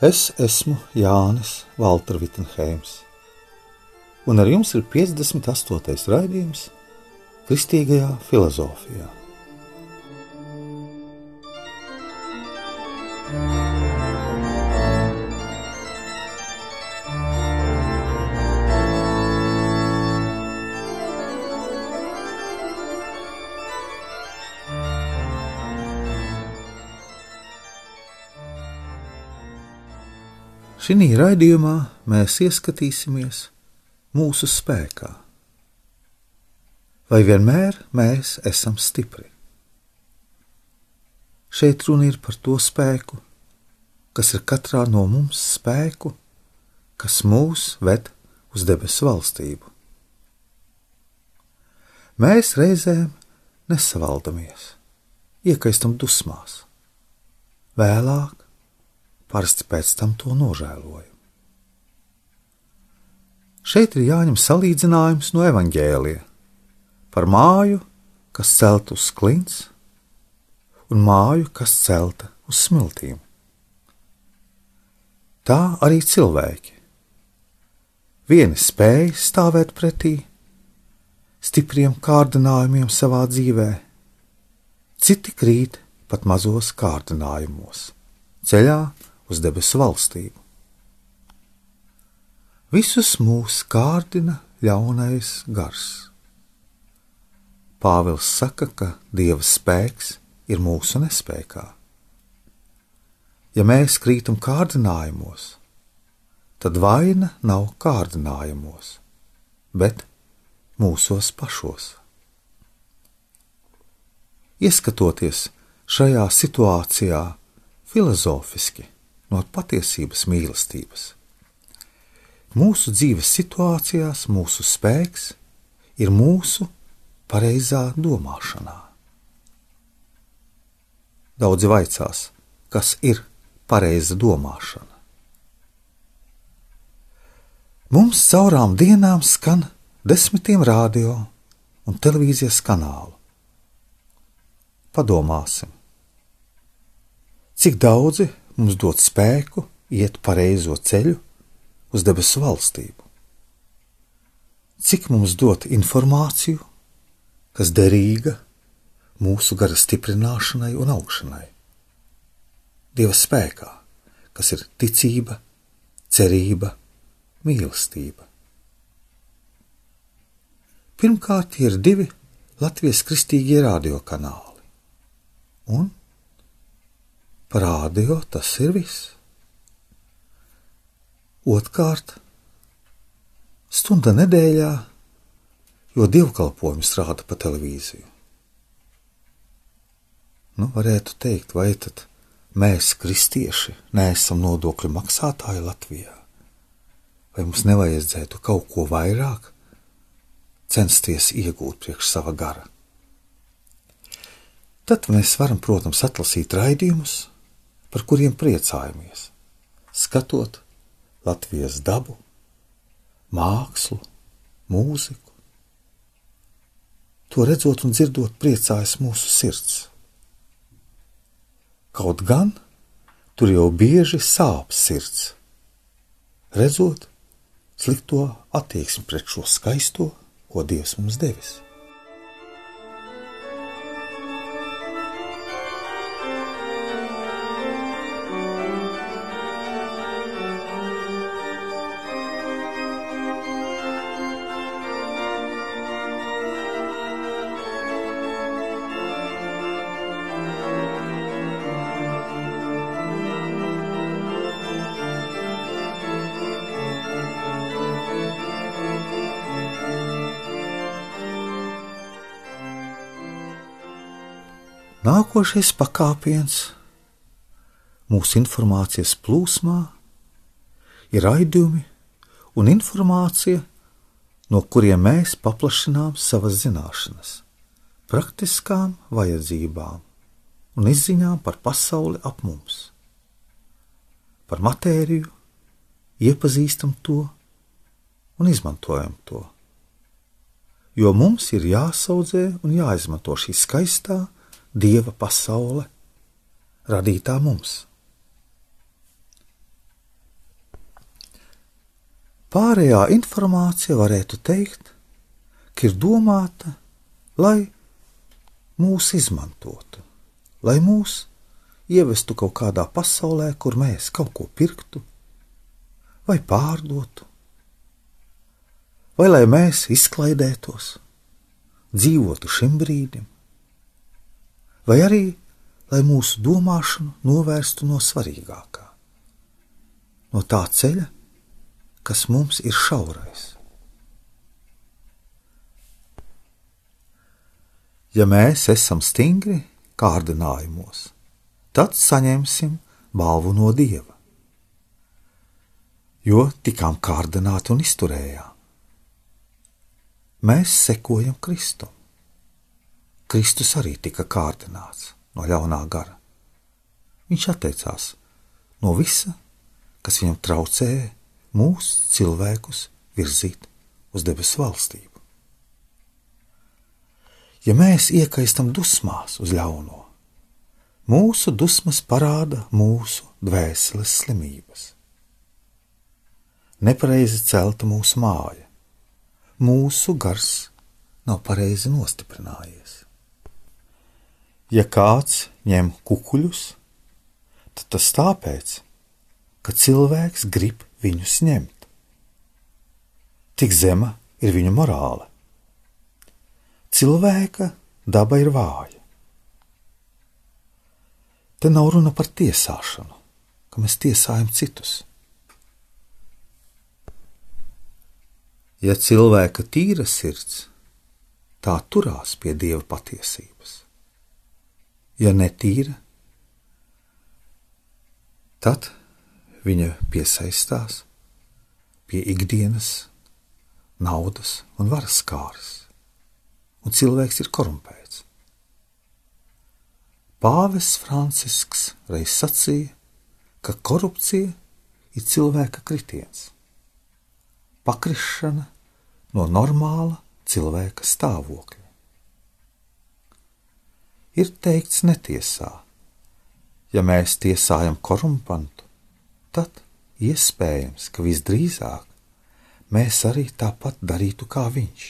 Es esmu Jānis Valtra Vitsenheims, un ar jums ir 58. raidījums Kristīgajā filozofijā. Šī raidījumā mēs ieskatīsimies mūsu spēkā. Vai vienmēr mēs esam stipri? Šeit runa ir par to spēku, kas ir katrā no mums spēku, kas mūs ved uz debesu valstību. Mēs reizēm nesavaldamies, iekaistam dusmās. Vēlāk parasti pēc tam to nožēloju. Šeit ir jāņem salīdzinājums no evaņģēlija par māju, kas celta uz klints, un māju, kas celta uz smiltīm. Tā arī cilvēki. Vieni spēja stāvēt pretī stipriem kārdinājumiem savā dzīvē, citi krīt pat mazos kārdinājumos, ceļā uz debesu valstību. Visus mūs kārdina ļaunais gars. Pāvils saka, ka Dieva spēks ir mūsu nespējā. Ja mēs krītam kārdinājumos, tad vaina nav kārdinājumos, bet mūsos pašos. Ieskatoties šajā situācijā filozofiski, no patiesības mīlestības. Mūsu dzīves situācijās mūsu spēks ir mūsu pareizā domāšanā. Daudzi vaicās, kas ir pareiza domāšana. Mums caurām dienām skan desmitiem radio un televīzijas kanālu. Padomāsim, cik daudzi mums dod spēku iet pareizo ceļu uz debesu valstību. Cik mums dod informāciju, kas derīga mūsu gara stiprināšanai un augšanai. Dieva spēkā, kas ir ticība, cerība, mīlestība. Pirmkārt, ir divi Latvijas kristīgie radiokanāli, un Par rādio tas ir viss. Otkārt, stunda nedēļā, jo dievkalpojums rāda pa televīziju. Nu, varētu teikt, vai tad mēs, kristieši, neesam nodokļu maksātāji Latvijā? Vai mums nevajadzētu kaut ko vairāk censties iegūt priekš sava gara? Tad mēs varam, protams, atlasīt raidījumus, par kuriem priecājamies, skatot Latvijas dabu, mākslu, mūziku. To redzot un dzirdot, priecājas mūsu sirds. Kaut gan tur jau bieži sāp sirds, redzot slikto attieksmi pret šo skaisto, ko Dievs mums devis. Nākošais pakāpiens mūsu informācijas plūsmā ir raidījumi un informācija, no kuriem mēs paplašinām savas zināšanas, praktiskām vajadzībām un izziņām par pasauli ap mums. Par matēriju, iepazīstam to un izmantojam to. Jo mums ir jāsaudzē un jāizmanto šī skaistā dieva pasaule, radītā mums. Pārējā informācija varētu teikt, ir domāta, lai mūs izmantotu, lai mūs ievestu kaut kādā pasaulē, kur mēs kaut ko pirktu vai pārdotu, vai lai mēs izklaidētos, dzīvotu šim brīdim, vai arī lai mūsu domāšanu novērstu no svarīgākā, no tā ceļa, kas mums ir šaurais. Ja mēs esam stingri kārdinājumos, tad saņemsim balvu no dieva, jo tikām kārdināti un izturējām. Mēs sekojam Kristum. Kristus arī tika kārdināts no ļaunā gara. Viņš atteicās no visa, kas viņam traucēja mūsu cilvēkus virzīt uz debesu valstību. Ja mēs iekaistam dusmās uz ļauno, mūsu dusmas parāda mūsu dvēseles slimības. Nepareizi celta mūsu māja, mūsu gars nav pareizi nostiprinājies. Ja kāds ņem kukuļus, tad tas tāpēc, ka cilvēks grib viņus ņemt. Tik zema ir viņu morāle. Cilvēka daba ir vāja. Te nav runa par tiesāšanu, ka mēs tiesājam citus. Ja cilvēka tīra sirds, tā turās pie dieva patiesības ja netīra, tad viņa piesaistās pie ikdienas, naudas un varas kāras, un cilvēks ir korumpēts. Pāvests Francisks reiz sacīja, ka korupcija ir cilvēka kritiens, pakrišana no normāla cilvēka stāvokļa ir teikts netiesā. Ja mēs tiesājam korumpantu, tad iespējams, ka visdrīzāk mēs arī tāpat darītu kā viņš.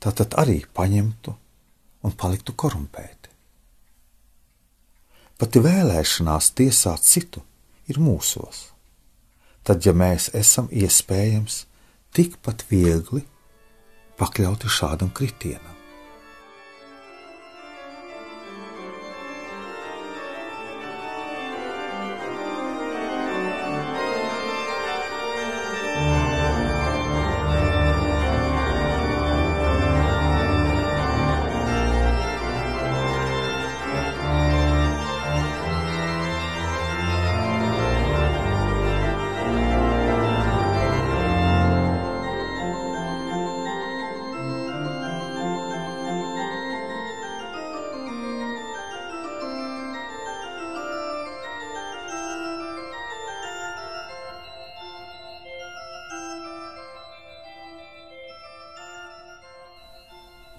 Tātad arī paņemtu un paliktu korumpēti. Pati vēlēšanās tiesāt citu ir mūsos. Tad, ja mēs esam iespējams tikpat viegli pakļauti šādam kritienam.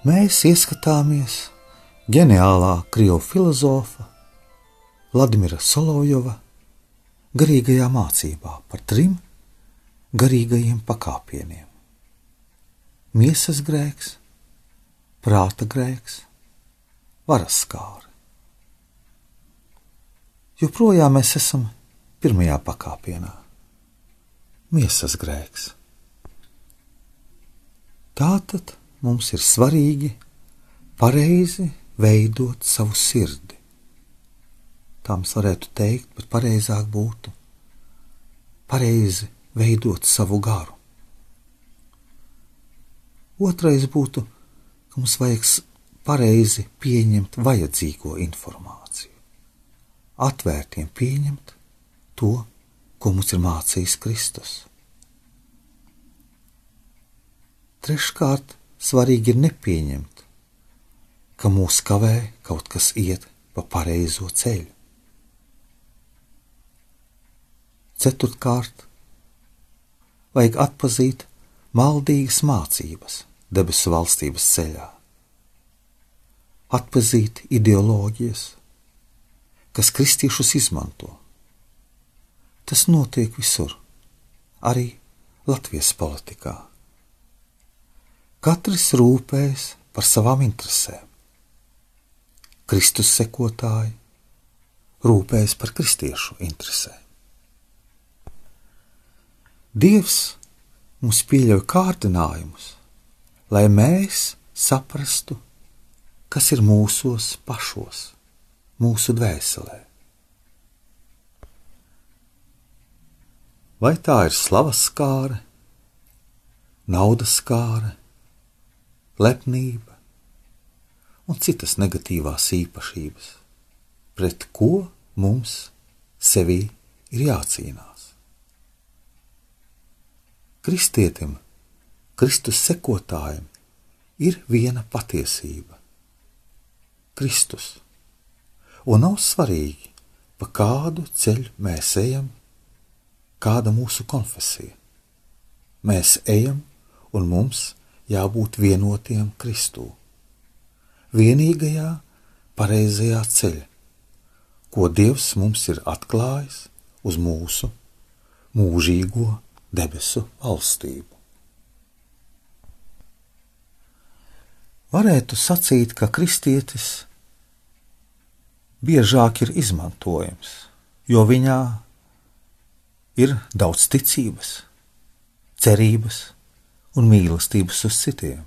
Mēs ieskatāmies ģeniālā krievu filozofa Vladimira Solovjova garīgajā mācībā par trim garīgajiem pakāpieniem - miesas grēks, prāta grēks, varas skāra. Joprojām mēs esam pirmajā pakāpienā - miesas grēks. Tātad mums ir svarīgi pareizi veidot savu sirdi. Tā mums varētu teikt, bet pareizāk būtu pareizi veidot savu garu. Otrais būtu, ka mums vajag pareizi pieņemt vajadzīgo informāciju, atvērtiem pieņemt to, ko mums ir mācījis Kristus. Treškārt, svarīgi ir nepieņemt, ka mūs kavē kaut kas iet pa pareizo ceļu. Ceturtkārt, vajag atpazīt maldīgas mācības debesu valstības ceļā, atpazīt ideoloģijas, kas kristiešus izmanto. Tas notiek visur, arī Latvijas politikā. Katrs rūpējas par savām interesēm. Kristus sekotāji rūpējas par kristiešu interesēm. Dievs mums pieļauj kārdinājumus, lai mēs saprastu, kas ir mūsos pašos, mūsu dvēselē. Vai tā ir slavas skāra, naudas skāra, lepnība un citas negatīvās īpašības, pret ko mums sevī ir jācīnās? Kristietim, Kristus sekotājiem, ir viena patiesība - Kristus. Un nav svarīgi, pa kādu ceļu mēs ejam, kāda mūsu konfesija. Mēs ejam, un mums jābūt vienotiem Kristū. Vienīgajā pareizajā ceļā, ko Dievs mums ir atklājis uz mūsu mūžīgo debesu valstību. Varētu sacīt, ka kristietis biežāk ir izmantojams, jo viņā ir daudz ticības, cerības un mīlestības uz citiem.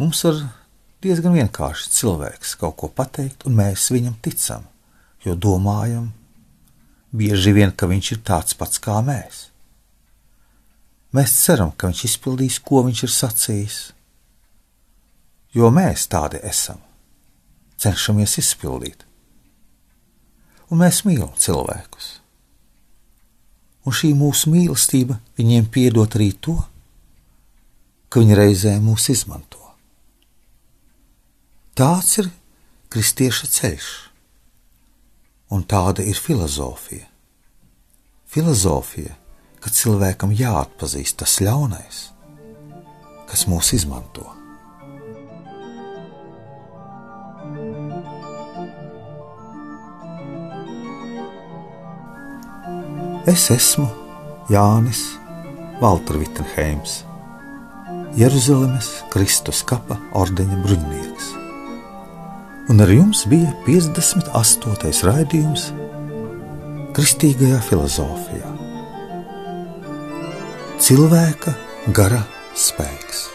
Mums ir diezgan vienkārši cilvēks kaut ko pateikt, un mēs viņam ticam, jo domājam, bieži vien, ka viņš ir tāds pats kā mēs. Mēs ceram, ka viņš izpildīs, ko viņš ir sacījis, jo mēs tādi esam, cenšamies izpildīt. Un mēs mīlam cilvēkus. Un šī mūsu mīlestība viņiem piedod arī to, ka viņi reizē mūs izmanto. Tāds ir kristieša ceļš un tāda ir filozofija. Filozofija, ka cilvēkam jāatpazīst tas ļaunais, kas mūs izmanto. Es esmu Jānis Valtra Vitsenheims, Jeruzalemes Kristus kapa ordeņa bruņinieks un ar jums bija 58. raidījums Kristīgajā filozofijā. Cilvēka gara spēks.